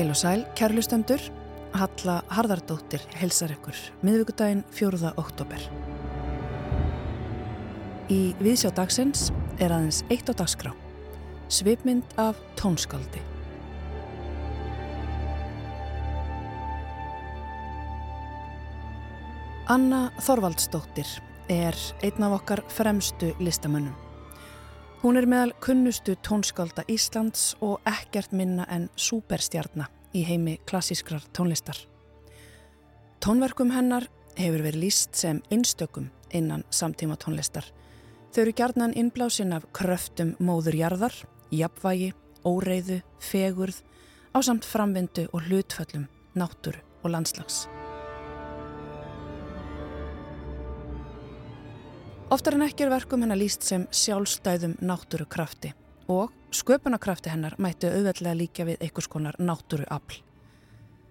Heil og sæl, kærlustendur, Halla Harðardóttir helsar ykkur, miðvíkudaginn 4. oktober. Í viðsjá dagsins er aðeins eitt á dagskrá, svipmynd af tónskaldi. Anna Þorvaldsdóttir er einn af okkar fremstu listamönnum. Hún er meðal kunnustu tónskálda Íslands og ekkert minna en superstjarnar í heimi klassískrar tónlistar. Tónverkum hennar hefur verið líst sem einstökum innan samtíma tónlistar. Þau eru gjarnan innblásin af kröftum móðurjarðar, jafnvægi, óreiðu, fegurð, á samt framvindu og hlutföllum, náttúru og landslags. Oftar en ekki er verkum hennar líst sem sjálfstæðum náttúrukrafti og sköpunarkrafti hennar mættu auðveldlega líka við einhvers konar náttúruafl.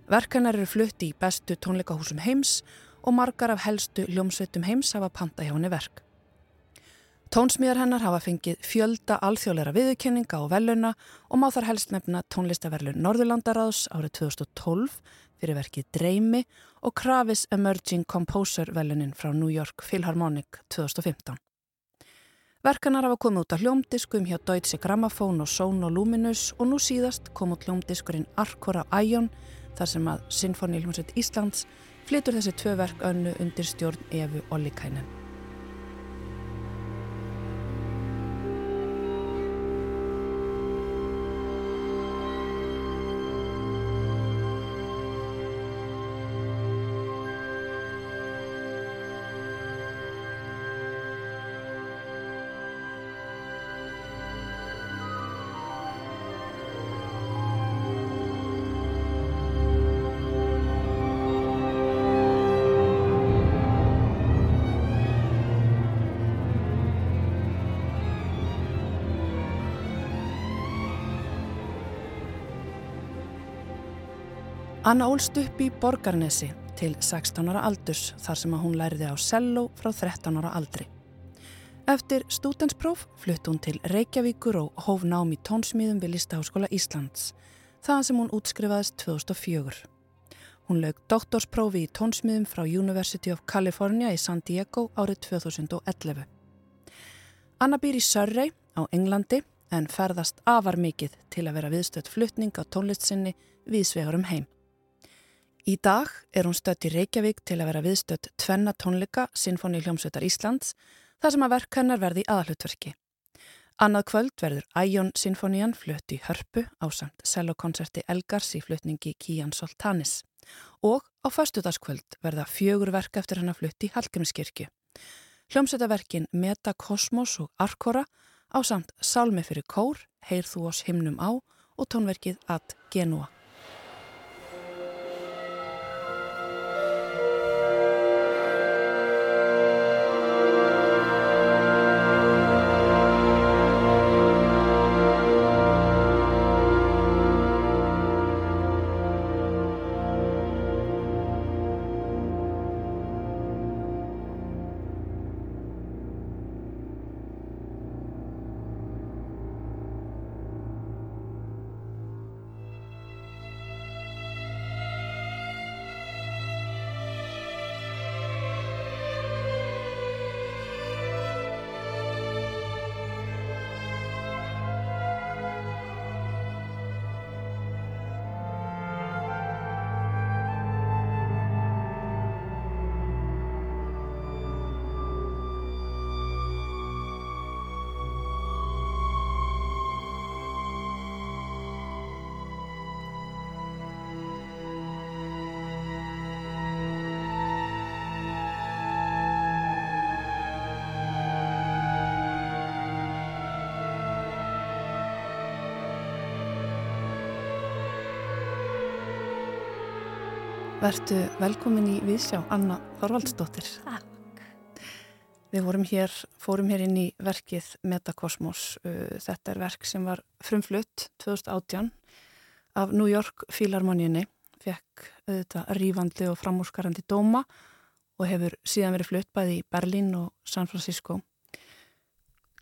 Verk hennar eru flutti í bestu tónleikahúsum heims og margar af helstu ljómsveitum heims hafa panta hjá henni verk. Tónsmíðar hennar hafa fengið fjölda alþjóðleira viðurkenninga og veluna og má þar helst nefna tónlistaverlun Norðurlandaráðs árið 2012 fyrir verkið Dreymi og Kravis Emerging Composer velunin frá New York Philharmonic 2015. Verkanar hafa komið út á hljómdiskum hjá Deutsche Grammophon og Sono Luminous og nú síðast kom út hljómdiskurinn Arkora Ion þar sem að Sinfoni Hljómsveit Íslands flytur þessi tvö verk önnu undir stjórn Efu Ollikainen. Anna ólst upp í Borgarnesi til 16 ára aldurs þar sem að hún læriði á cello frá 13 ára aldri. Eftir stútenspróf flutt hún til Reykjavíkur og hóf nám í tónsmíðum við Listaháskóla Íslands, það sem hún útskrifaðist 2004. Hún lög doktorsprófi í tónsmíðum frá University of California í San Diego árið 2011. Anna býr í Surrey á Englandi en ferðast afar mikið til að vera viðstödd fluttning á tónlistsinni viðsvegar um heim. Í dag er hún stött í Reykjavík til að vera viðstött tvenna tónleika Sinfoni Hljómsveitar Íslands þar sem að verk hennar verði í aðalutverki. Annað kvöld verður Æjón Sinfonían flutt í hörpu á samt cellokoncerti Elgars í flutningi Kían Soltanis og á fastudaskvöld verða fjögur verk eftir hann að flutt í Hallgrímskirkju. Hljómsveitaverkin Meta Kosmos og Arkora á samt Sálmi fyrir kór, Heir þú oss himnum á og tónverkið Ad Genua. Vertu velkomin í Vísjá, Anna Þorvaldsdóttir. Takk. Við vorum hér, fórum hér inn í verkið Metakosmos. Uh, þetta er verk sem var frumflutt 2018 af New York Philharmoníunni. Fekk auðvitað rífandi og framúrskarandi dóma og hefur síðan verið flutt bæði í Berlín og San Francisco.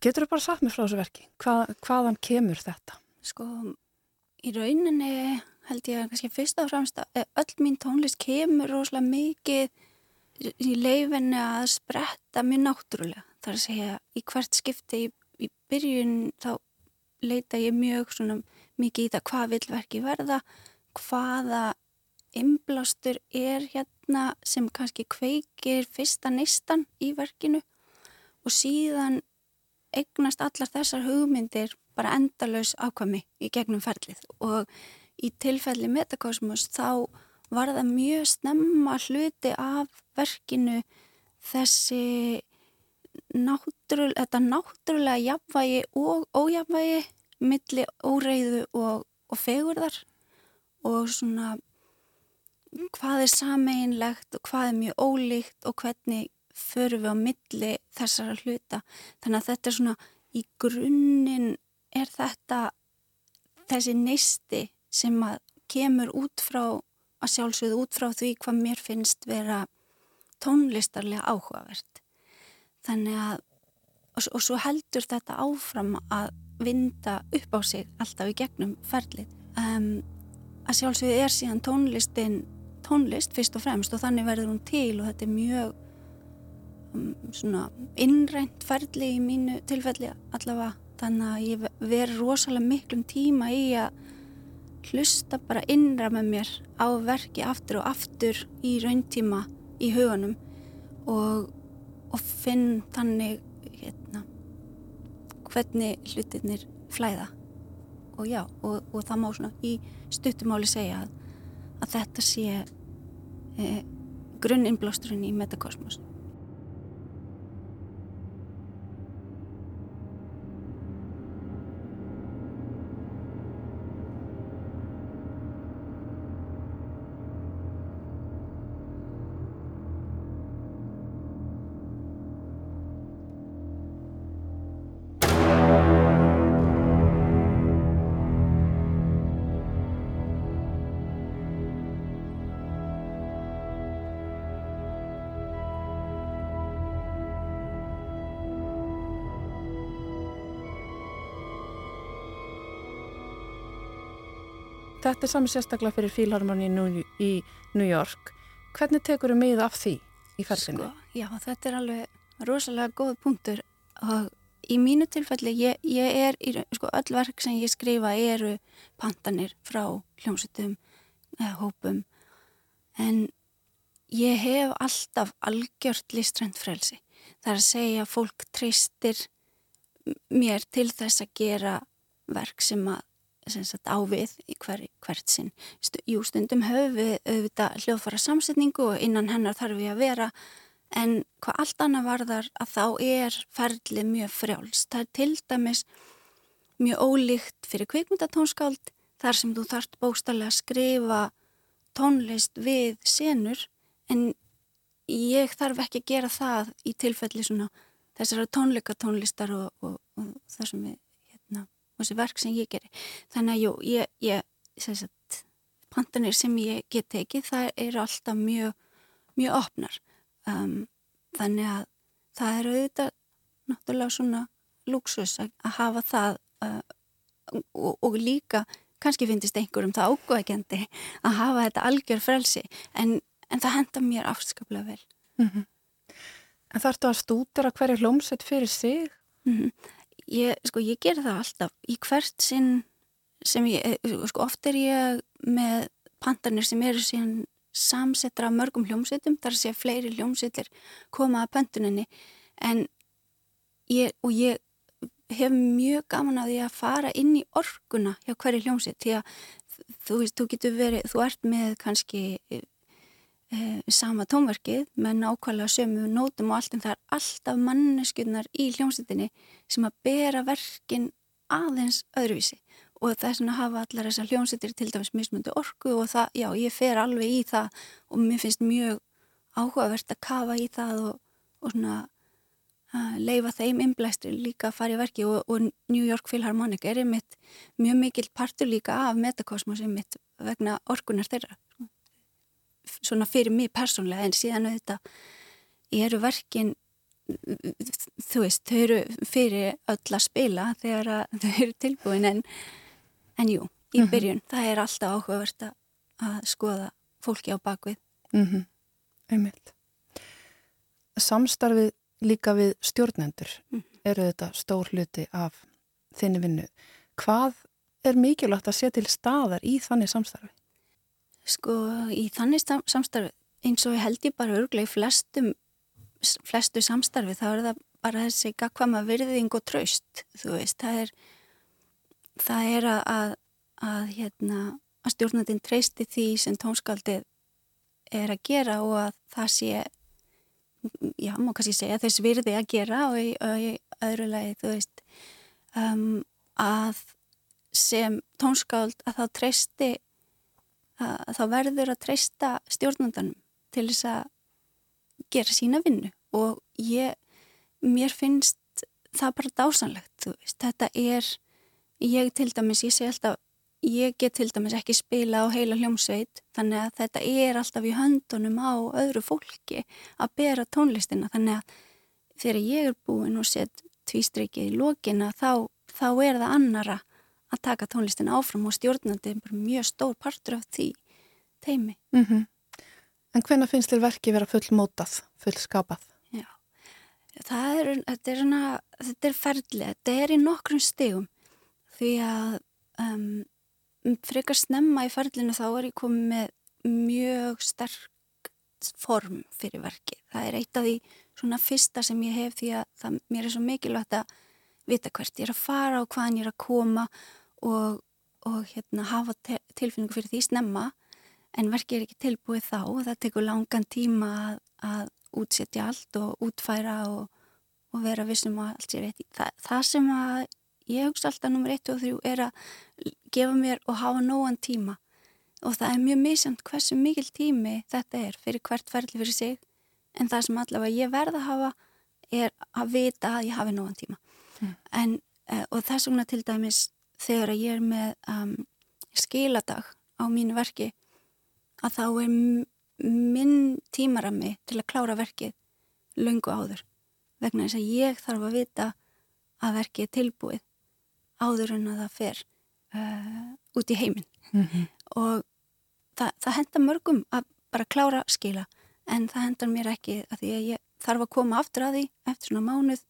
Getur þú bara sagt mér frá þessu verki? Hvað, hvaðan kemur þetta? Sko, í rauninni held ég kannski fyrst og fremst að öll mín tónlist kemur rosalega mikið í leifinni að spretta mjög náttúrulega. Það er að segja í hvert skipti í, í byrjun þá leita ég mjög svona mikið í það hvað vil verki verða, hvaða inblástur er hérna sem kannski kveikir fyrsta neistan í verkinu og síðan eignast allar þessar hugmyndir bara endalös ákvami í gegnum ferlið og í tilfelli Metakosmos þá var það mjög snemma hluti af verkinu þessi náttúrulega, þetta náttúrulega jafnvægi og ójafnvægi milli óreiðu og, og fegurðar og svona hvað er sameinlegt og hvað er mjög ólíkt og hvernig förum við á milli þessara hluta. Þannig að þetta er svona í grunninn er þetta þessi neisti sem að kemur út frá að sjálfsögðu út frá því hvað mér finnst vera tónlistarlega áhugavert. Þannig að og, og svo heldur þetta áfram að vinda upp á sig alltaf í gegnum ferlið. Um, að sjálfsögðu er síðan tónlistin tónlist fyrst og fremst og þannig verður hún til og þetta er mjög svona innrænt ferli í mínu tilfelli allavega þannig að ég veri rosalega miklum tíma í að hlusta bara innra með mér á verki aftur og aftur í rauntíma í hugunum og, og finn þannig hérna, hvernig hlutinir flæða. Og já, og, og það má svona í stuttumáli segja að, að þetta sé eh, grunninnblásturinn í metakosmos Þetta er sami sérstaklega fyrir Fílharmoni í New York. Hvernig tekur þau með af því í ferðinu? Sko, já, þetta er alveg rosalega góð punktur og í mínu tilfelli, ég, ég er í, sko, öll verk sem ég skrifa eru pantanir frá hljómsutum eða hópum en ég hef alltaf algjört listrænt frelsi. Það er að segja að fólk treystir mér til þess að gera verk sem að sagt, á við í hver, hvert sinn. Jú, stundum höfum við auðvitað hljóðfara samsetningu og innan hennar þarf við að vera en hvað allt annað varðar að þá er ferlið mjög frjálst. Það er til dæmis mjög ólíkt fyrir kvikmyndatónskáld þar sem þú þart bóstallega að skrifa tónlist við senur en ég þarf ekki að gera það í tilfelli svona þessara tónleika tónlistar og, og, og það sem við og þessi verk sem ég gerir. Þannig að jú, ég, ég sagt, pantanir sem ég get tekið, það eru alltaf mjög, mjög opnar. Um, þannig að það eru auðvitað náttúrulega svona luxus að, að hafa það uh, og, og líka, kannski finnist einhverjum það ágóðakendi að hafa þetta algjör frelsi, en, en það henda mér afskaplega vel. Mm -hmm. En þarf þú að stúdara hverju hlómsett fyrir sig? Mm -hmm. Ég, sko, ég ger það alltaf í hvert sinn sem ég, eh, sko, oft er ég með pandanir sem eru síðan samsettra mörgum hljómsveitum, þar sé fleiri hljómsveitir koma að pöntuninni. En ég, og ég hef mjög gaman að því að fara inn í orkuna hjá hverju hljómsveit því að þú veist, þú getur verið, þú ert með kannski e, sama tónverkið með nákvæmlega sömu nótum og allt en það er alltaf manneskunnar í hljómsveitinni sem að bera verkin aðeins öðruvísi. Og það er svona að hafa allar þessar hljómsveitir til dæmis mismundi orku og það, já, ég fer alveg í það og mér finnst mjög áhugavert að kafa í það og, og svona uh, leifa þeim inblæstri líka að fara í verki og, og New York Philharmonic er einmitt mjög mikill partur líka af Metakosmos einmitt vegna orkunar þeirra svona fyrir mig persónlega en síðan auðvitað eru verkin þú veist, þau eru fyrir öll að spila þegar að þau eru tilbúin en, en jú, í byrjun. Mm -hmm. Það er alltaf áhugavert að skoða fólki á bakvið. Mm -hmm. Einmitt. Samstarfið líka við stjórnendur mm -hmm. eru þetta stór hluti af þinni vinnu. Hvað er mikilvægt að setja til staðar í þannig samstarfi? Sko, í þannig samstarfi eins og ég held ég bara örglega í flestum flestu samstarfi þá er það bara þessi gagkvama virðing og traust þú veist, það er það er að, að, að hérna, að stjórnandin treysti því sem tónskaldið er að gera og að það sé já, má kannski segja þess virði að gera og í, í öðru lagi, þú veist. Um, að sem tónskáld að þá treysti þá verður að treysta stjórnandanum til þess að gera sína vinnu. Og ég, mér finnst það bara dásanlegt, þetta er, ég til dæmis, ég sé alltaf, ég get til dæmis ekki spila á heila hljómsveit, þannig að þetta er alltaf í höndunum á öðru fólki að bera tónlistina, þannig að þegar ég er búin og set tvístrykið í lókina, þá, þá er það annara að taka tónlistina áfram og stjórnandi er mjög stór partur af því teimi. Mm -hmm. En hvenna finnst þér verki vera full mótað, full skapað? Já, það er, þetta er, hana, þetta er ferðlega, þetta er í nokkrum stegum því að um, frekar snemma í ferðlinu þá er ég komið með mjög sterk form fyrir verki. Það er eitt af því svona fyrsta sem ég hef því að það, mér er svo mikilvægt að vita hvert ég er að fara og hvaðan ég er að koma og, og hérna, hafa tilfinningu fyrir því snemma en verkið er ekki tilbúið þá og það tekur langan tíma að, að útsetja allt og útfæra og, og vera vissum að allt sé rétt. Þa, það sem að ég hugsa alltaf nummer 1 og 3 er að gefa mér og hafa nógan tíma og það er mjög misjönd hversu mikil tími þetta er fyrir hvert ferli fyrir sig en það sem allavega ég verða að hafa er að vita að ég hafi nógan tíma. En, eh, og þess vegna til dæmis þegar ég er með um, skiladag á mínu verki að þá er minn tímarami til að klára verkið lungu áður vegna þess að ég þarf að vita að verkið er tilbúið áður en að það fer uh, út í heiminn mm -hmm. og það, það henda mörgum að bara klára skila en það hendar mér ekki að því að ég þarf að koma aftur að því eftir svona mánuð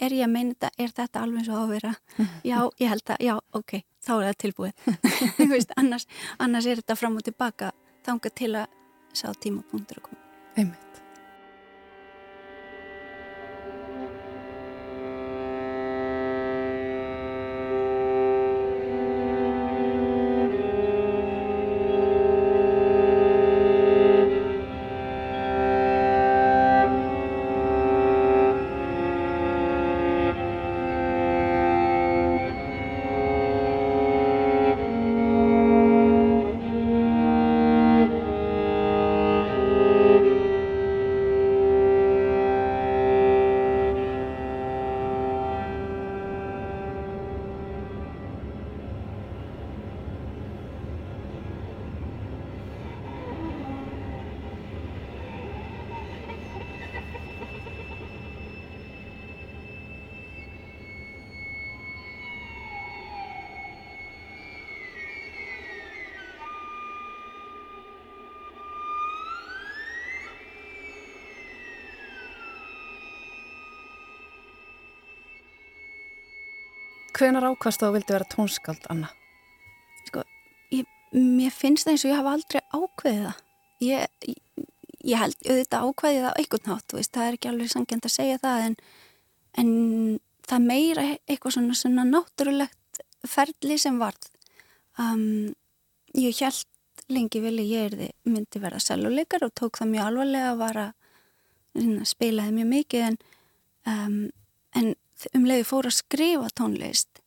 er ég að meina þetta, er þetta alveg svo ávera já, ég held að, já, ok þá er það tilbúið veist, annars, annars er þetta fram og tilbaka þanga til að sá tímapunktur að koma. Einmitt. Hvenar ákast þá vildi vera tónskald, Anna? Sko, ég, mér finnst það eins og ég hafa aldrei ákveðið það. Ég, ég, held, auðvitað ákveðið það eitthvað nátt, veist, það er ekki alveg sangjant að segja það, en, en það meira eitthvað svona, svona náttúrulegt ferli sem varð. Um, ég held lengi vilja ég erði myndi verða seljuleikar og tók það mjög alvarlega að vara að spilaði mjög mikið en, um, en um leiði fór að skrifa tónlist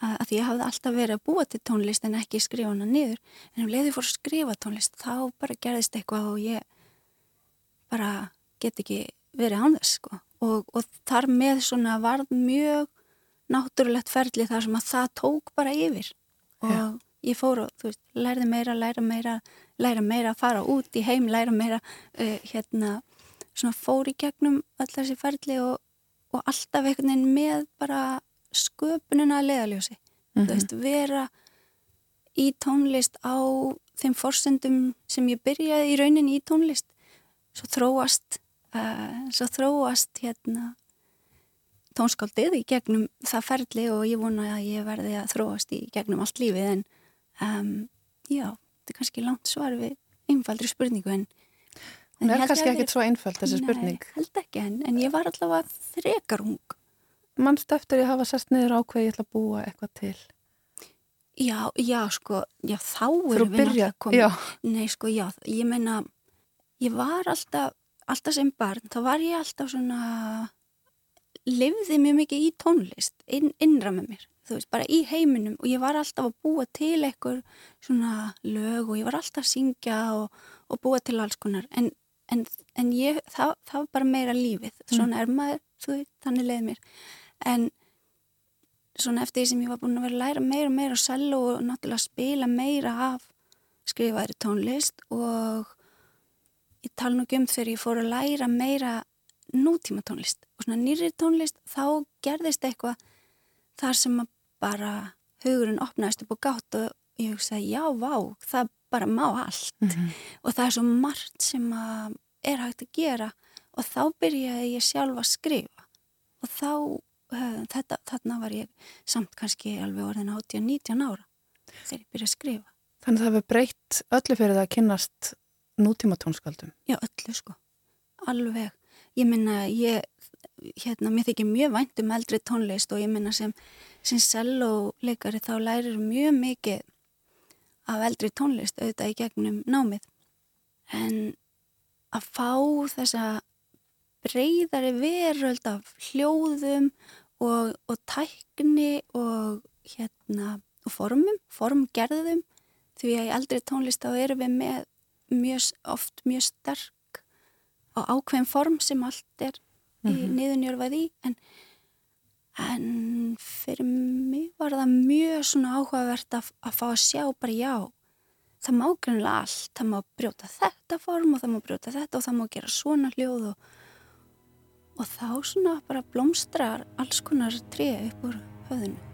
að, að ég hafði alltaf verið að búa til tónlist en ekki skrifa hana niður en um leiði fór að skrifa tónlist þá bara gerðist eitthvað og ég bara get ekki verið án þess sko og, og þar með svona varð mjög náttúrulegt ferli þar sem að það tók bara yfir og ja. ég fór og þú veist, lærði meira, læra meira læra meira, fara út í heim, læra meira uh, hérna, svona fór í gegnum allar þessi ferli og og alltaf einhvern veginn með bara sköpunina að leiðaljósi mm -hmm. þú mhm. veist, vera í tónlist á þeim forsendum sem ég byrjaði í rauninni í tónlist svo þróast uh, svo þróast hérna tónskáldið í gegnum það ferli og ég vona að ég verði að þróast í gegnum allt lífið en um, já, þetta er kannski langt svar við einfaldri spurningu en Hún er kannski ekkit svo einföld þessi spurning. Nei, held ekki en, en ég var allavega þrekar ung. Mannst eftir ég hafa sest niður ákveð ég ætla að búa eitthvað til. Já, já, sko, já, þá erum við náttúrulega komið. Nei, sko, já, ég meina, ég var alltaf, alltaf sem barn, þá var ég alltaf svona, lifði mjög mikið í tónlist, inn, innra með mér, þú veist, bara í heiminum og ég var alltaf að búa til eitthvað svona lög og ég var alltaf að syngja og, og búa til alls konar, en, en, en ég, það, það var bara meira lífið, mm. svona er maður, þú veist, þannig leiði mér, en svona eftir því sem ég var búin að vera að læra meira og meira á sellu og náttúrulega spila meira af skrifaðri tónlist og ég tala nú um þegar ég fór að læra meira nútíma tónlist og svona nýri tónlist þá gerðist eitthvað þar sem að bara hugurinn opnaðist upp og gátt og ég hugsaði já, vá, það bara má allt mm -hmm. og það er svo margt sem er hægt að gera og þá byrjaði ég sjálf að skrifa og þá Eh, þetta, þarna var ég samt kannski alveg orðin 18-19 ára þegar ég byrjaði að skrifa. Þannig að það hefur breytt öllu fyrir það að kynast nútíma tónskaldum? Já, öllu sko, alveg. Ég minna, ég, hérna, mér þykir mjög vænt um eldri tónlist og ég minna sem, sem selloleikari þá lærir mjög mikið af eldri tónlist auðvitað í gegnum námið. En að fá þessa breyðari veröld af hljóðum og, og tækni og hérna og formum, formgerðum því að í eldri tónlist þá erum við með mjög, oft mjög sterk og ákveðin form sem allt er mm -hmm. niðunjörfað í en, en fyrir mig var það mjög svona áhugavert að, að fá að sjá bara já það má grunlega allt, það má brjóta þetta form og það má brjóta þetta og það má gera svona hljóð og og þá svona bara blómstrar alls konar tré upp úr höfðinu.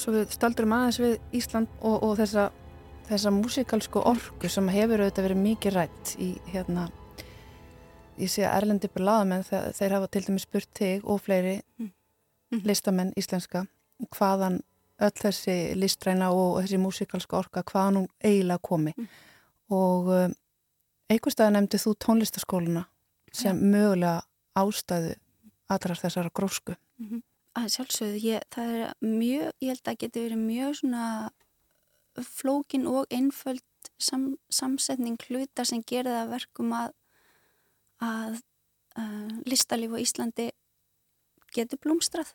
Svo við staldurum aðeins við Ísland og, og þessa, þessa músikalsku orku sem hefur auðvitað verið mikið rætt í hérna ég sé að Erlendi Berlaðamenn þeir, þeir hafa til dæmis spurt þig og fleiri mm. Mm. listamenn íslenska hvaðan öll þessi listræna og þessi músikalska orka hvaðan hún eiginlega komi mm. og um, einhverstaði nefndi þú tónlistaskóluna sem ja. mögulega ástæðu aðrar þessara grósku -hmm að sjálfsögðu, ég, það er mjög, ég held að geti verið mjög svona flókin og einföld sam, samsetning hluta sem gerða verkum að, að uh, listalíf á Íslandi getur blómstrað.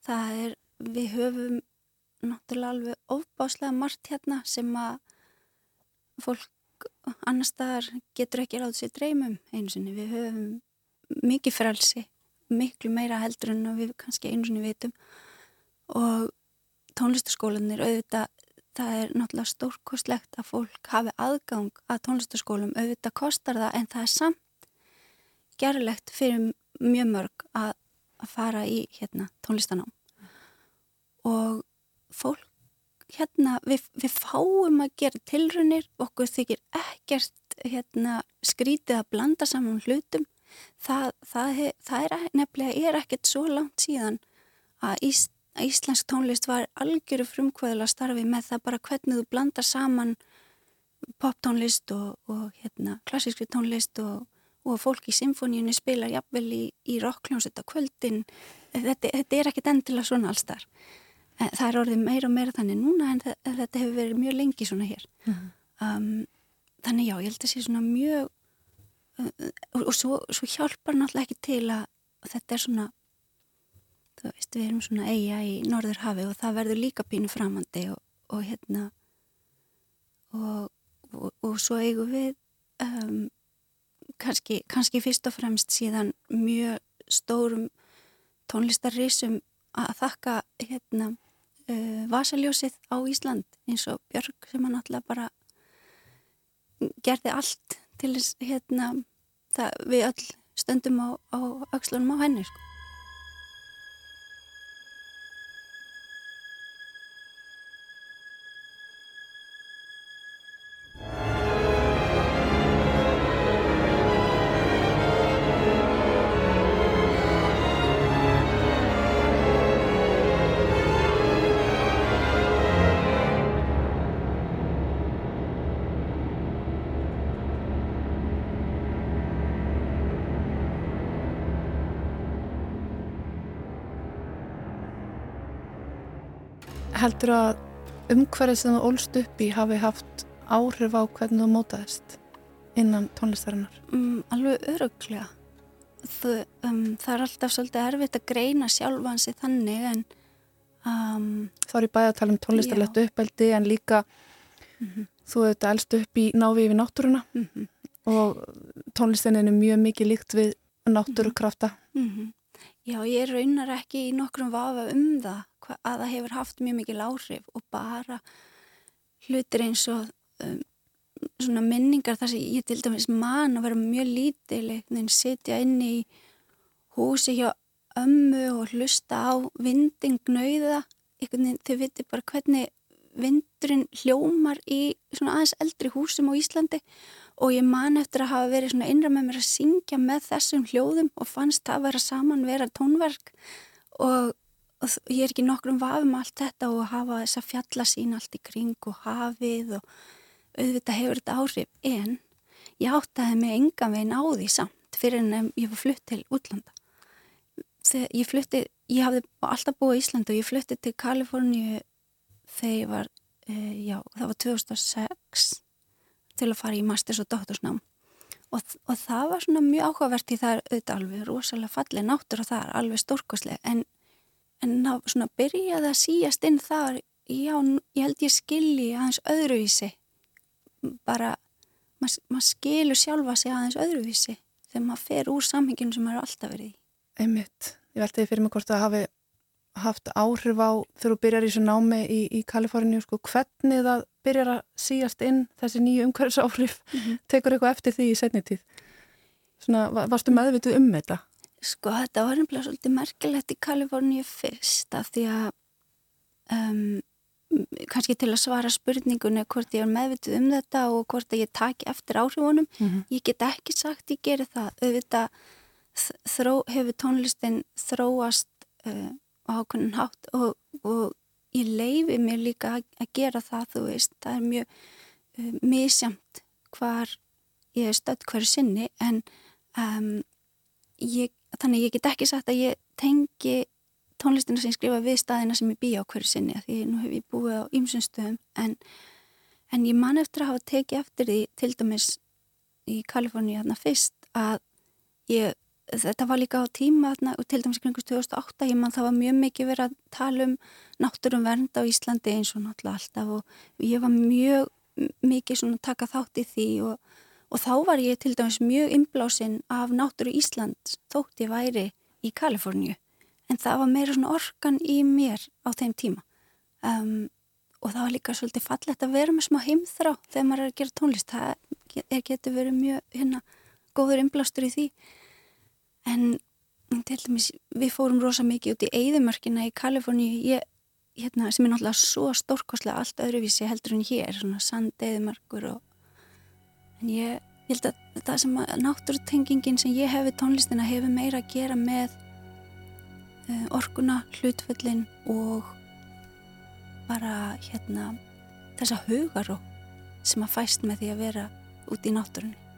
það er, við höfum náttúrulega alveg ofbáslega margt hérna sem að fólk annar staðar getur ekki ráð sér dreymum einu sinni. Við höfum mikið frelsi, miklu meira heldur en við kannski einu sinni vitum. Og tónlistaskólanir auðvitað, það er náttúrulega stórkostlegt að fólk hafi aðgang að tónlistaskólum, auðvitað kostar það en það er samt gerulegt fyrir mjög mörg að, að fara í hérna, tónlistanám og fólk hérna, við, við fáum að gera tilrunir, okkur þykir ekkert hérna, skrítið að blanda saman hlutum það, það, það er nefnilega er ekkert svo langt síðan að, Ís, Íslensk tónlist var algjöru frumkvöðla starfi með það bara hvernig þú blandar saman poptónlist og, og hérna, klassískri tónlist og, og fólk í symfóníunni spilar jafnvel í, í rockljónsetta kvöldin. Þetta, þetta er ekkert endilega svona alls þar það er orðið meira og meira þannig núna en þetta hefur verið mjög lengi svona hér. Mm -hmm. um, þannig já, ég held að það sé svona mjög og, og svo, svo hjálpar náttúrulega ekki til að þetta er svona þú veist, við erum svona eiga í Norðurhafi og það verður líka pínu framandi og, og hérna og, og svo eigum við um, kannski, kannski fyrst og fremst síðan mjög stórum tónlistarrísum að þakka hérna uh, vasaljósið á Ísland eins og Björg sem hann alltaf bara gerði allt til þess hérna það, við öll stöndum á, á aukslunum á henni sko. Heldur að umhverfið sem þú ólst upp í hafi haft áhrif á hvernig þú mótaðist innan tónlistarinnar? Mm, alveg öruglega. Það, um, það er alltaf svolítið erfitt að greina sjálfansi þannig en um, Þá er ég bæði að tala um tónlistarlegt uppeldi en líka mm -hmm. þú hefði elst upp í návi yfir náttúruna mm -hmm. og tónlistinni er mjög mikið líkt við náttúrukrafta. -hmm. Já, ég raunar ekki í nokkrum vafa um það að það hefur haft mjög mikil áhrif og bara hlutir eins og um, svona minningar þar sem ég til dæmis man að vera mjög lítil en setja inn í húsi hjá ömmu og hlusta á vindingnauða þau viti bara hvernig vindurinn hljómar í svona aðeins eldri húsum á Íslandi og ég man eftir að hafa verið svona innra með mér að syngja með þessum hljóðum og fannst það að vera saman vera tónverk og og ég er ekki nokkrum vafum allt þetta og hafa þessa fjallasín allt í kring og hafið og auðvitað hefur þetta áhrif. En ég áttaði mig engan veginn á því samt fyrir en ég var flutt til útlanda. Þegar ég flutti ég hafði alltaf búið í Íslanda og ég flutti til Kaliforníu þegar ég var e, já, það var 2006 til að fara í masters og doktorsnám. Og, og það var svona mjög áhugavert í það er auðvitað alveg rosalega fallið náttur og það er alveg stórkoslega en en þá svona byrjaði að síast inn þar, já, ég held ég skilji aðeins öðruvísi bara, maður mað skilur sjálfa sig aðeins öðruvísi þegar maður fer úr samhenginu sem maður alltaf verið í. Einmitt, ég veldi fyrir mig hvort það hafi haft áhrif á þegar þú byrjar í þessu námi í, í Kaliforníu, sko, hvernig það byrjar að síast inn þessi nýju umhverfis áhrif, mm -hmm. tekur eitthvað eftir því í setni tíð? Svona, varstu meðvituð um þetta? Sko þetta var nefnilega svolítið merkilegt í Kaliforníu fyrst af því að um, kannski til að svara spurningunni hvort ég er meðvitið um þetta og hvort ég taki eftir áhrifunum. Mm -hmm. ég get ekki sagt ég gerir það. Auðvitað þró, hefur tónlistin þróast uh, á ákveðin hátt og, og ég leifi mér líka að, að gera það þú veist, það er mjög uh, misjamt hvar ég er stödd hverju sinni en um, ég þannig ég get ekki sagt að ég tengi tónlistina sem ég skrifa við staðina sem ég býja á hverju sinni því nú hef ég búið á ymsum stöðum en, en ég man eftir að hafa tekið eftir því til dæmis í Kaliforníu hérna fyrst að ég þetta var líka á tíma og til dæmis kringus 2008 ég mann það var mjög mikið verið að tala um náttúrum vernd á Íslandi eins og náttúrulega alltaf og ég var mjög mikið svona taka þátt í því og, og þá var ég til dæmis mjög inblásinn af náttúru Ísland þótt ég væri í Kaliforníu. En það var meira svona orkan í mér á þeim tíma. Um, og það var líka svolítið fallett að vera með smá heimþrá þegar maður er að gera tónlist. Það getur verið mjög hérna góður inblástur í því. En til dæmis við fórum rosa mikið út í Eidumörkina í Kaliforníu. Hérna, sem er náttúrulega svo stórkoslega allt öðruvísi heldur en hér svona sand Eidumörkur og en ég, ég held að það sem að náttúrutengingin sem ég hef við tónlistina hefur meira að gera með uh, orkuna, hlutföllin og bara hérna þessa hugar og sem að fæst með því að vera út í náttúrunni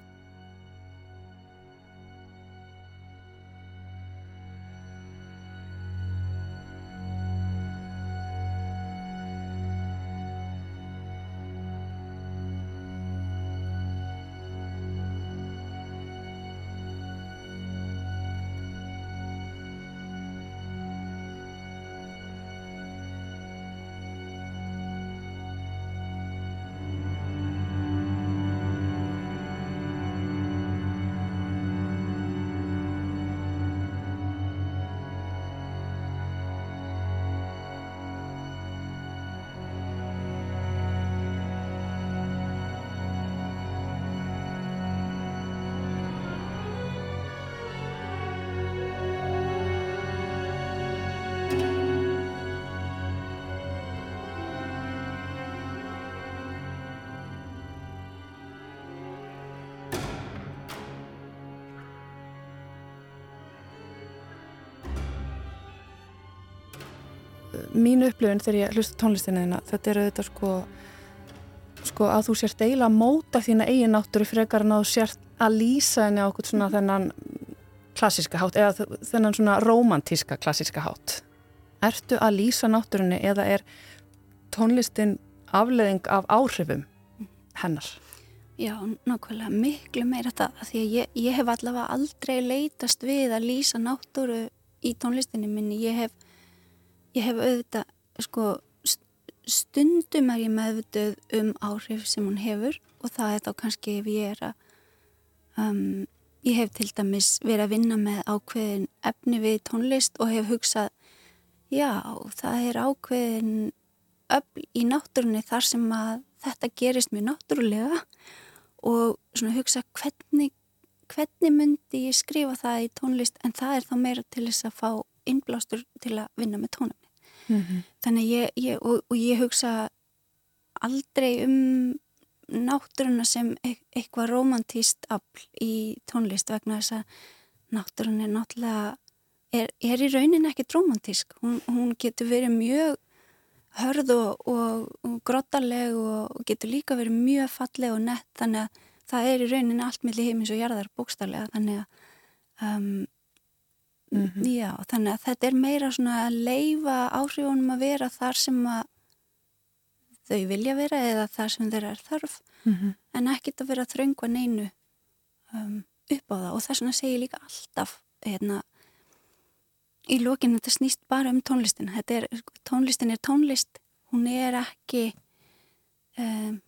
mínu upplifin þegar ég hlusta tónlistinina þetta er auðvitað sko, sko að þú sért eiginlega að móta þína eigin náttúru frekar en að þú sért að lýsa henni á okkur svona mm. þennan klassiska hátt eða þennan svona romantíska klassiska hátt Ertu að lýsa náttúrunni eða er tónlistin afleðing af áhrifum hennar? Já, nákvæmlega miklu meira það því að ég, ég hef allavega aldrei leitast við að lýsa náttúru í tónlistinni minni, ég hef ég hef auðvitað sko stundum er ég meðvituð um áhrif sem hún hefur og það er þá kannski ef ég er að um, ég hef til dæmis verið að vinna með ákveðin efni við tónlist og hef hugsað já, það er ákveðin öll í náttúrunni þar sem að þetta gerist mjög náttúrulega og svona hugsa hvernig hvernig myndi ég skrifa það í tónlist en það er þá meira til þess að fá innblástur til að vinna með tónum mm -hmm. þannig ég, ég og, og ég hugsa aldrei um náttúruna sem e eitthvað romantíst afl í tónlist vegna þess að náttúrun er náttúrulega er, er í raunin ekkit romantísk hún, hún getur verið mjög hörð og, og, og grottaleg og getur líka verið mjög falleg og nett þannig að það er í raunin allt millir heimins og jarðar bókstarlega þannig að um, Mm -hmm. Já, þannig að þetta er meira svona að leifa áhrifunum að vera þar sem að þau vilja vera eða þar sem þeirra er þarf mm -hmm. en ekkit að vera þröngva neinu um, upp á það og þess vegna segir líka alltaf hérna, í lókinu þetta snýst bara um tónlistin er, tónlistin er tónlist hún er ekki um,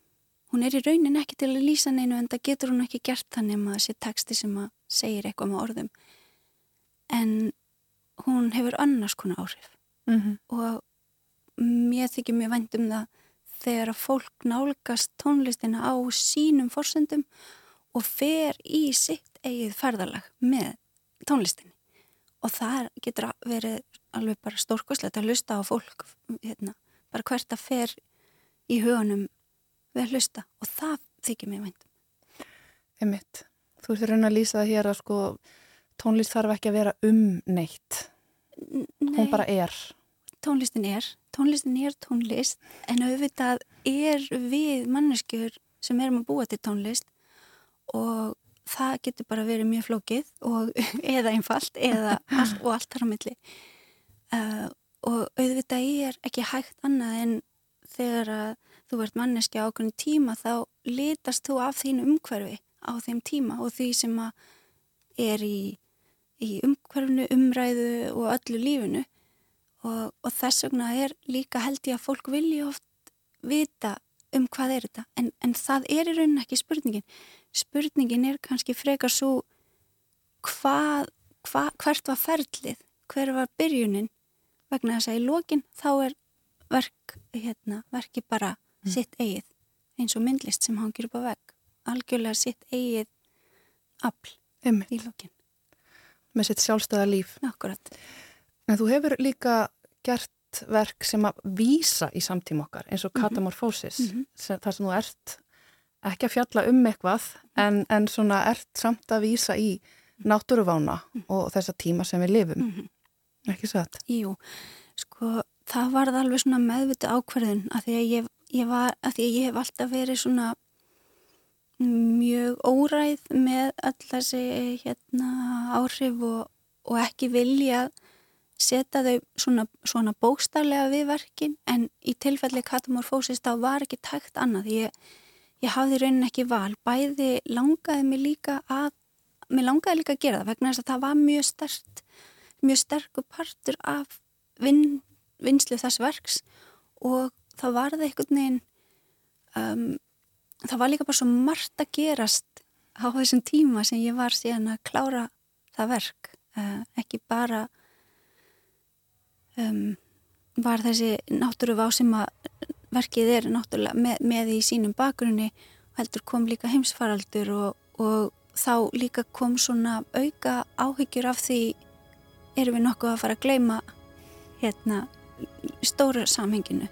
hún er í raunin ekki til að lýsa neinu en það getur hún ekki gert þannig að það sé texti sem að segir eitthvað með orðum en hún hefur annars konar áhrif. Mm -hmm. og mér þykir mjög vænt um það þegar að fólk nálgast tónlistina á sínum forsendum og fer í sitt eigið ferðalag með tónlistinni. Og það getur verið alveg bara stórkoslegt að hlusta á fólk hérna, bara hvert að fer í hugunum við að hlusta. Og það þykir mér vænt Emmitt, þú ert raun að lýsa það hér að sko tónlist þarf ekki að vera um neitt. Nei, hún bara er. Tónlistin er, tónlistin er tónlist en auðvitað er við manneskjur sem erum að búa til tónlist og það getur bara verið mjög flókið og, eða einfalt eða allt, og allt þar á milli. Uh, og auðvitað er ekki hægt annað en þegar að þú ert manneskja ákveðin tíma þá litast þú af þín umhverfi á þeim tíma og því sem að er í í umhverfnu, umræðu og öllu lífinu. Og, og þess vegna er líka held ég að fólk vilja oft vita um hvað er þetta. En, en það er í rauninni ekki spurningin. Spurningin er kannski frekar svo hvað, hva, hvert var ferlið, hver var byrjunin? Vegna þess að í lokin þá er verk, hérna, verki bara mm. sitt eigið eins og myndlist sem hangir upp á vegg. Algjörlega sitt eigið afl Einmitt. í lokin með sitt sjálfstæða líf Akkurat. en þú hefur líka gert verk sem að vísa í samtíma okkar eins og mhm. Katamorphosis mm -hmm. þar sem þú ert ekki að fjalla um eitthvað en, en svona ert samt að vísa í náttúruvána og þessa tíma sem við lifum mm -hmm. ekki satt? Jú, sko það varð alveg svona meðviti ákverðin að því að ég, ég var að því að ég hef alltaf verið svona mjög óræð með all þessi hérna, áhrif og, og ekki vilja setja þau svona, svona bókstarlega við verkin. En í tilfelli katamorfósis þá var ekki tækt annað. Ég, ég hafði raunin ekki val. Bæði langaði mig líka að mér langaði líka að gera það vegna þess að það var mjög stert mjög sterkur partur af vin, vinslu þess verks. Og það var það einhvern veginn um, það var líka bara svo margt að gerast á þessum tíma sem ég var síðan að klára það verk. Uh, ekki bara um, var þessi náttúruvá sem að verkið er náttúrulega með, með í sínum bakgrunni heldur kom líka heimsfaraldur og, og þá líka kom svona auka áhyggjur af því erum við nokkuð að fara að gleima hérna stóra samhenginu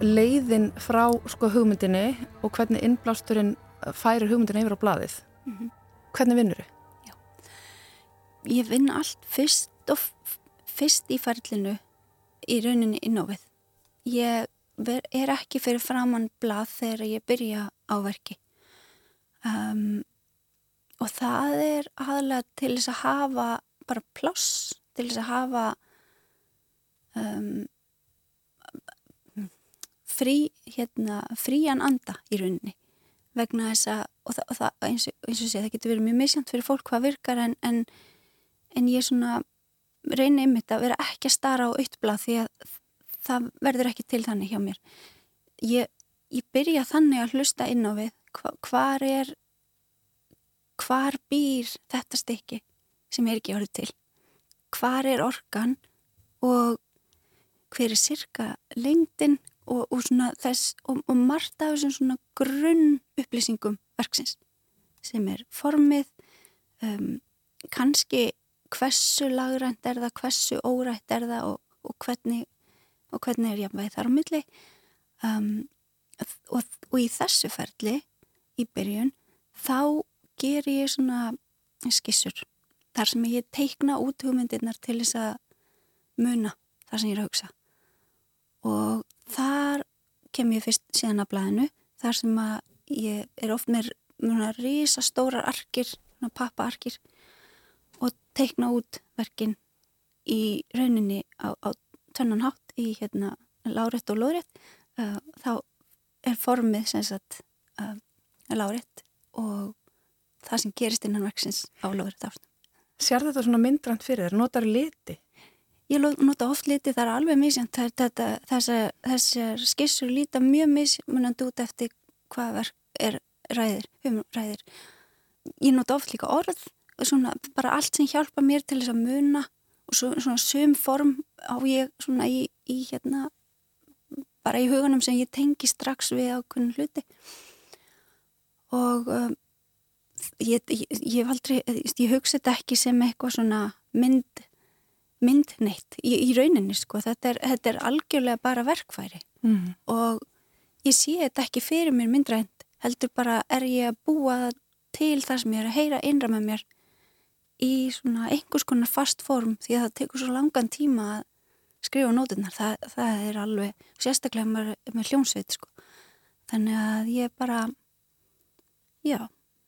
leiðin frá sko hugmyndinni og hvernig innblásturinn færir hugmyndinni yfir á blaðið mm -hmm. hvernig vinnur þau? Já, ég vinn allt fyrst og fyrst í færlinu í rauninni innávið ég ver, er ekki fyrir framann blað þegar ég byrja á verki um, og það er aðlega til þess að hafa bara pláss til þess að hafa um frí, hérna, frían anda í rauninni vegna þess að, og það, og það eins, eins og sé, það getur verið mjög misjant fyrir fólk hvað virkar en, en, en ég svona reyni ymmit að vera ekki að stara á auðblað því að það verður ekki til þannig hjá mér. Ég, ég byrja þannig að hlusta inn á við hva, hvar er, hvar býr þetta stykki sem er ekki orðið til? Hvar er orkan og hver er sirka lengdin og, og, þess, og, og margt af þessum svona grunn upplýsingum verksins sem er formið um, kannski hversu lagrænt er það, hversu órætt er það og hvernig, hvernig er jafnvægi þar á milli. Um, og í þessu ferli í byrjun þá ger ég svona skissur þar sem ég teikna út hugmyndirnar til þess að muna þar sem ég er að hugsa. Og þar kem ég fyrst síðan að blæðinu þar sem að ég er oft með mjög rísa stórar arkir, pappaarkir og teikna út verkin í rauninni á, á tönnan hátt í hérna lárétt og lórétt uh, þá er formið sem sagt uh, lárétt og það sem gerist innan verksins á lórétt ást. Sér þetta svona myndrand fyrir þér? Notar liti? Ég nota oft liti, það er alveg misjönd þessar, þessar skissur líta mjög mismunandi út eftir hvað verk er ræðir, um ræðir. Ég nota oft líka orð, svona bara allt sem hjálpa mér til þess að muna og svo, svona sum form á ég svona í, í hérna bara í hugunum sem ég tengi strax við ákveðin hluti og um, ég, ég, ég aldrei, ég hugsa þetta ekki sem eitthvað svona mynd myndneitt í, í rauninni sko, þetta er, þetta er algjörlega bara verkfæri mm. og ég sé þetta ekki fyrir mér myndrænt heldur bara er ég að búa til það sem ég er að heyra innra með mér í svona einhvers konar fast form því að það tekur svo langan tíma að skrifa nótunar, það, það er alveg sérstaklega með, með hljómsveit sko. þannig að ég bara já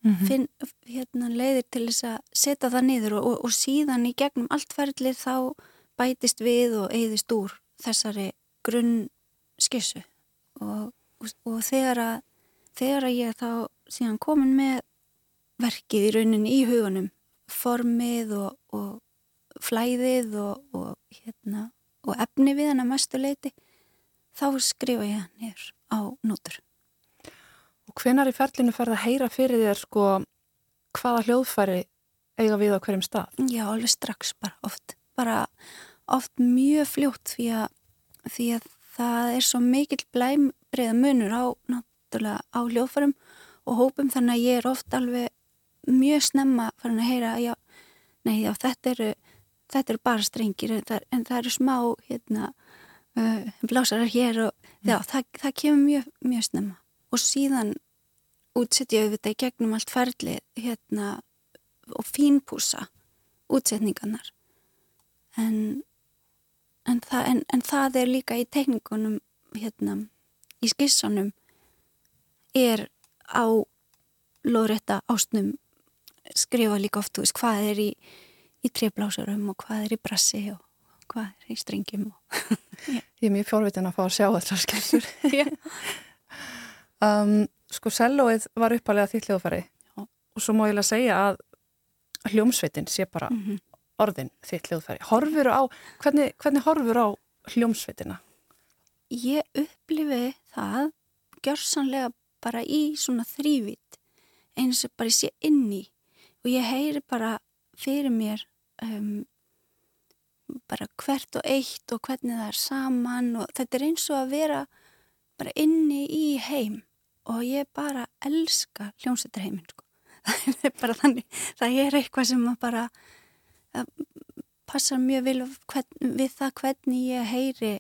mm -hmm. finn hérna, leiðir til þess að setja það niður og, og, og síðan í gegnum allt ferðlið þá bætist við og eigðist úr þessari grunn skissu og, og þegar að þegar að ég þá síðan komin með verkið í rauninni í hugunum formið og flæðið og hérna og efni við hann að mestu leiti þá skrifa ég hann hér á nótur. Og hvenar í ferlinu ferð að heyra fyrir þér sko hvaða hljóðfæri eiga við á hverjum stað? Já, alveg strax bara oft. Bara oft mjög fljótt því að, því að það er svo mikill blæmbriða munur á, náttúrulega á hljóðfærum og hópum þannig að ég er oft alveg mjög snemma farin að heyra já, nei já, þetta eru þetta eru bara strengir en það, en það eru smá hérna, uh, blásarar hér og mm. já, það, það kemur mjög, mjög snemma og síðan útsettja við þetta í gegnum allt ferli hérna, og fínpúsa útsetningarnar. En, en, það, en, en það er líka í teknikunum hérna, í skissanum er á lóðrætta ástnum skrifa líka oft, veist, hvað er í í trefblásurum og hvað er í brassi og hvað er í strengjum Ég er mjög fjórvitin að fá að sjá þetta skilur um, Sko sellóið var uppalega þittlegufæri og svo má ég lega segja að hljómsveitin sé bara mm -hmm. orðin þittlegufæri Horfur á, hvernig, hvernig horfur á hljómsveitina? Ég upplifi það gjörsanlega bara í svona þrývit eins og bara ég sé inni og ég heyri bara fyrir mér um, bara hvert og eitt og hvernig það er saman og þetta er eins og að vera bara inni í heim og ég bara elska hljómsveitarheimin sko. það er bara þannig það er eitthvað sem bara passar mjög vil hvern, við það hvernig ég heyri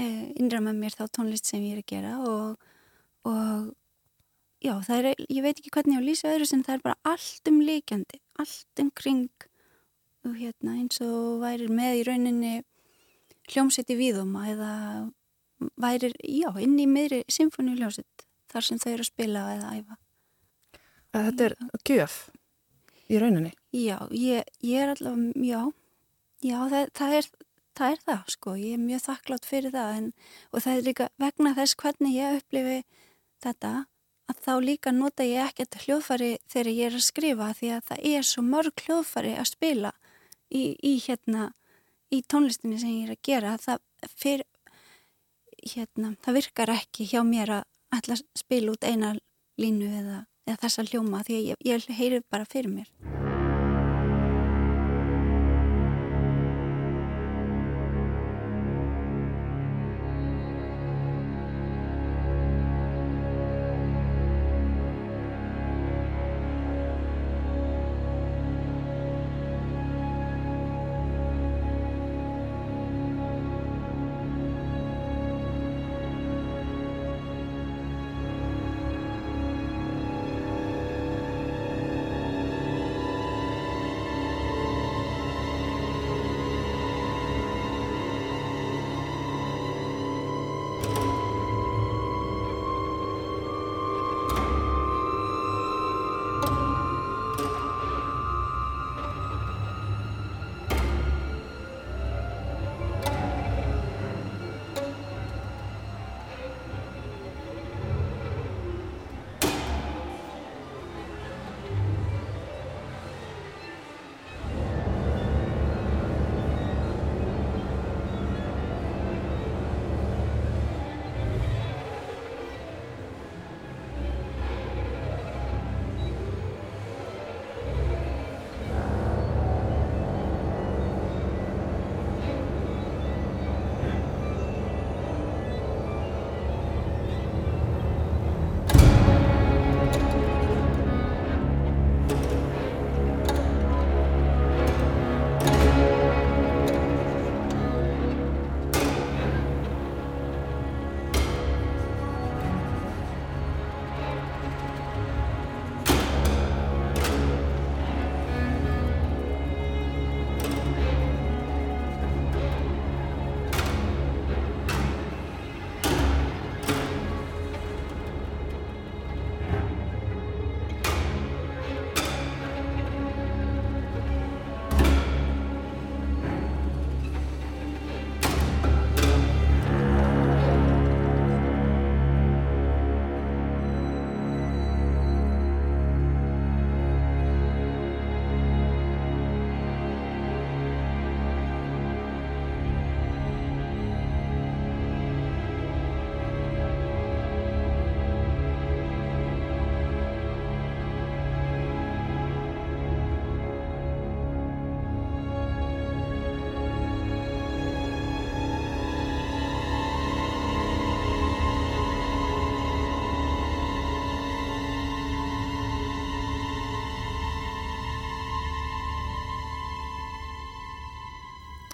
eh, innra með mér þá tónlist sem ég er að gera og, og já, það er, ég veit ekki hvernig ég að lýsa öðru sem það er bara allt um líkjandi allt um kring og hérna eins og værir með í rauninni hljómsett í víðuma eða værir, já, inn í meðri symfóni hljómsett þar sem þau eru að spila eða æfa. Þetta er gjöf í rauninni? Já, ég, ég er allavega, já, já, það, það, er, það er það, sko, ég er mjög þakklátt fyrir það en, og það er líka vegna þess hvernig ég upplifi þetta að þá líka nota ég ekkert hljóðfari þegar ég er að skrifa því að það er svo mörg hljóðfari að spila í, í hérna í tónlistinni sem ég er að gera það, fyr, hérna, það virkar ekki hjá mér að ætla að spila út eina línu eða, eða þessa hljóma því ég, ég heyri bara fyrir mér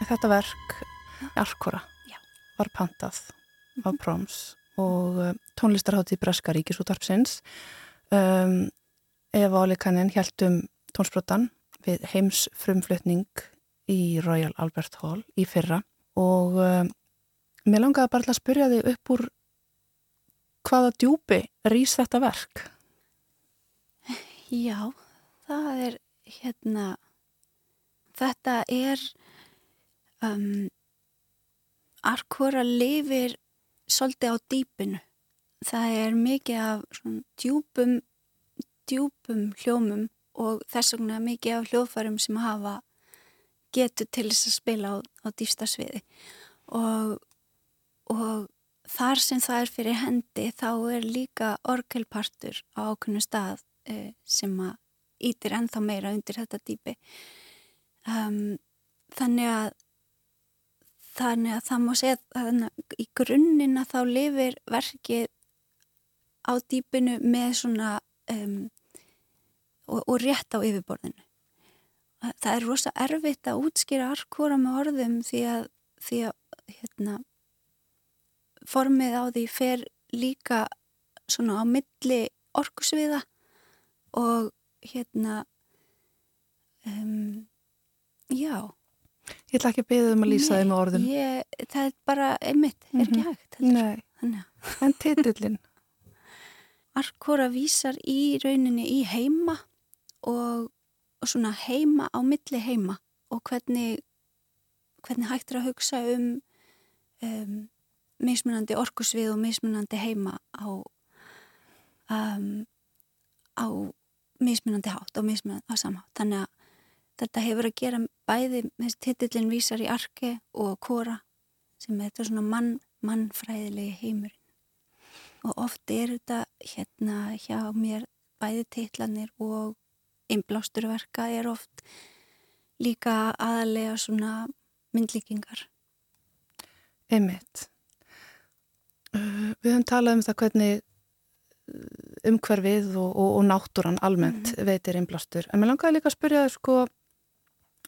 þetta verk Arkora Já. var pantað á Proms og uh, tónlistarhátti Breska Ríkisútvarpsins. Um, Eva Olikanin heldum tónsbrotan við heims frumflutning í Royal Albert Hall í fyrra. Og um, mér langaði bara að spyrja þig upp úr hvaða djúpi rýs þetta verk? Já, það er hérna þetta er um, Arkora lifir svolítið á dýpinu? Það er mikið af djúpum djúpum hljómum og þess vegna mikið af hljóðfærum sem hafa getur til þess að spila á, á dýfsta sviði. Og, og þar sem það er fyrir hendi þá er líka orgelpartur á ákveðnu stað uh, sem að ítir ennþá meira undir þetta dýpi. Um, þannig að þannig að það má segja að í grunnina þá lifir verkið á dýpinu með svona um, og, og rétt á yfirborðinu. Það er rosa erfitt að útskýra arkóra með orðum því að, því að hérna, formið á því fer líka svona á milli orkusviða og hérna um, já Ég ætla ekki að beða um að lýsa þið með orðum. Ég, það er bara einmitt, er ekki Mhm. hægt. heldur. Nei, Þannig að en titillin? Arkora vísar í rauninni í heima og, og svona heima á milli heima og hvernig, hvernig hægt er að hugsa um, um mismunandi orkusvið og mismunandi heima á, um, á mismunandi hátt og mismunandi á samhátt. Þannig að þetta hefur að gera bæði, þessi titillin vísar í arke og kora sem er þetta svona mann, mannfræðilegi heimurinn. Og oft er þetta hérna hjá mér bæði titlanir og innblásturverka er oft líka aðalega svona myndlíkingar. Einmitt. Við höfum talað um það hvernig umhverfið og, og, og náttúran almennt Mhm. veitir innblástur. En mér langaði líka að spyrja þér sko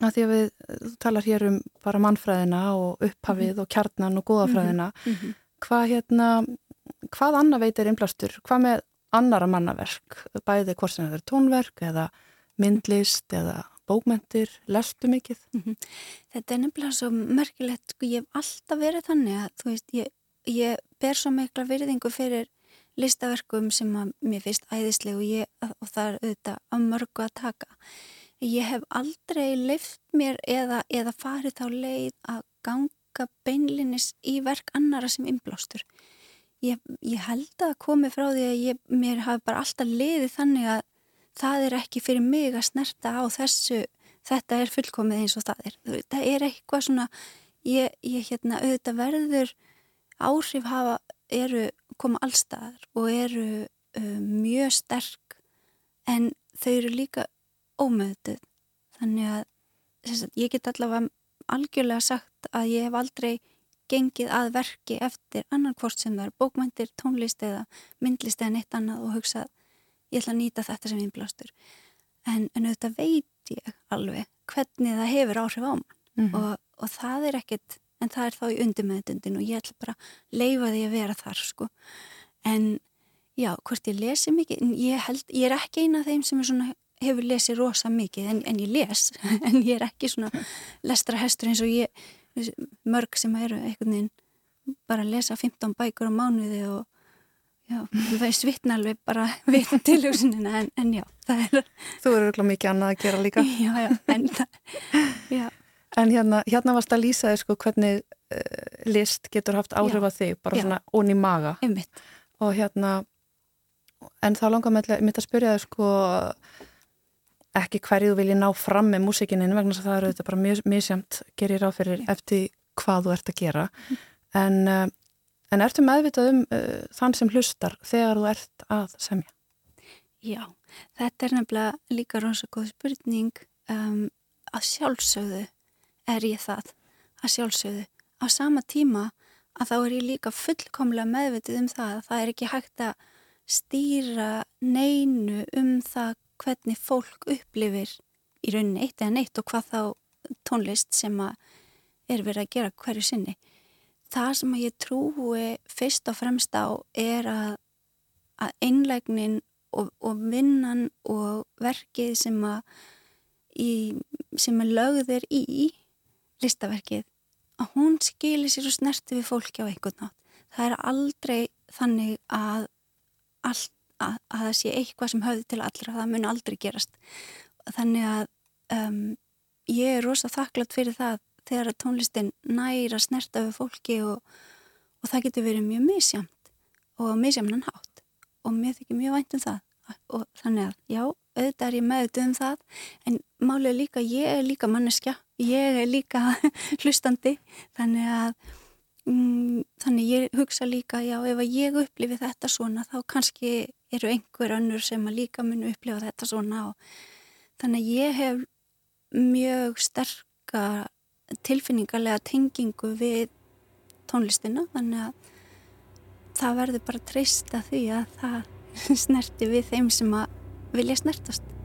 að því að við, þú talar hér um bara mannfræðina og upphafið og kjarnan og góðafræðina. Mm -hmm. Hvað hérna, hvað annað veitir innblástur? Hvað með annara mannaverk? Bæði hvort sem það er tónverk eða myndlist eða bókmentir, lestu mikið? Þetta er nefnilega svo merkilegt, sko, ég hef alltaf verið þannig að, þú veist, ég, ég ber svo mikla virðingu fyrir listaverkum sem að mér finnst æðisleg og, ég, og það er auðvitað að mörgu að taka. Ég hef aldrei leift mér eða, eða farið þá leið að ganga beinlinis í verk annara sem innblástur. Ég, ég held að komi frá því að ég, mér hafi bara alltaf leiðið þannig að það er ekki fyrir mig að snerta á þessu þetta er fullkomið eins og það er það er eitthvað svona ég, ég hérna auðvitað verður áhrif hafa eru koma allstaðar og eru uh, mjög sterk en þau eru líka ómöðuð þannig að sagt, ég get allavega algjörlega sagt að ég hef aldrei gengið að verki eftir annan hvort sem það er bókmæntir, tónlist eða myndlist eða neitt annað og hugsað ég ætla að nýta þetta sem innblástur. En, en auðvitað veit ég alveg hvernig það hefur áhrif á mann. Mm -hmm. og, og það er ekkert en það er þá í undirmeðdundin og ég ætla bara að leifa því að vera þar sko. En já, hvort ég lesi mikið ég, held, ég er ekki eina af þeim sem svona, hefur lesið rosa mikið en, en ég les, en ég er ekki svona lestra hestur eins og ég mörg sem eru einhvern veginn bara að lesa 15 bækur á mánuði og já, þú veist vittna alveg bara við tilhugsunina en, en já, það er Þú eru ekki mikið annað að gera líka. já, já, en það já, En hérna, hérna varst að lýsa þér sko hvernig uh, list getur haft áhrif á þig, bara Já. svona ón í maga. einmitt Og hérna, en þá langar mitt að spyrja þér sko ekki hverju þú vilji ná fram með músikininn vegna þess að það eru þetta bara mjög misjamt gerir á fyrir eftir hvað þú ert að gera. En, uh, en ertu meðvitað um uh, þann sem hlustar þegar þú ert að semja? Já, þetta er nefnilega líka rosa góð spurning um, að sjálfsögðu er ég það að sjálfsögðu á sama tíma að þá er ég líka fullkomlega meðvitið um það að það er ekki hægt að stýra neinu um það hvernig fólk upplifir í rauninni eitt eða neitt og hvað þá tónlist sem er verið að gera hverju sinni. Það sem ég trúi fyrst og fremst á er að, að einlægnin og, og vinnan og verkið sem í, sem að lögðir í listaverkið að hún skilir sér og snerti við fólki á einhvern nátt. Það er aldrei þannig að, allt, að, að það sé eitthvað sem höfði til allra, það mun aldrei gerast. Þannig að um, ég er rosa þakklátt fyrir það þegar að tónlistin næra snerta við fólki og, og það getur verið mjög misjamt og misjamnan hátt. Og mér þykir mjög vænt um það. Og þannig að já, auðvitað er ég meðut um það en er líka, ég er líka manneskja, ég er líka hlustandi. Þannig að mm, þannig ég hugsa líka já, ef að ég upplifi þetta svona þá kannski eru einhver önnur sem að líka mun upplifa þetta svona og þannig að ég hef mjög sterka tilfinningarlega tengingu við tónlistina þannig að það verður bara treysta því að það snerti við þeim sem að vilja snertast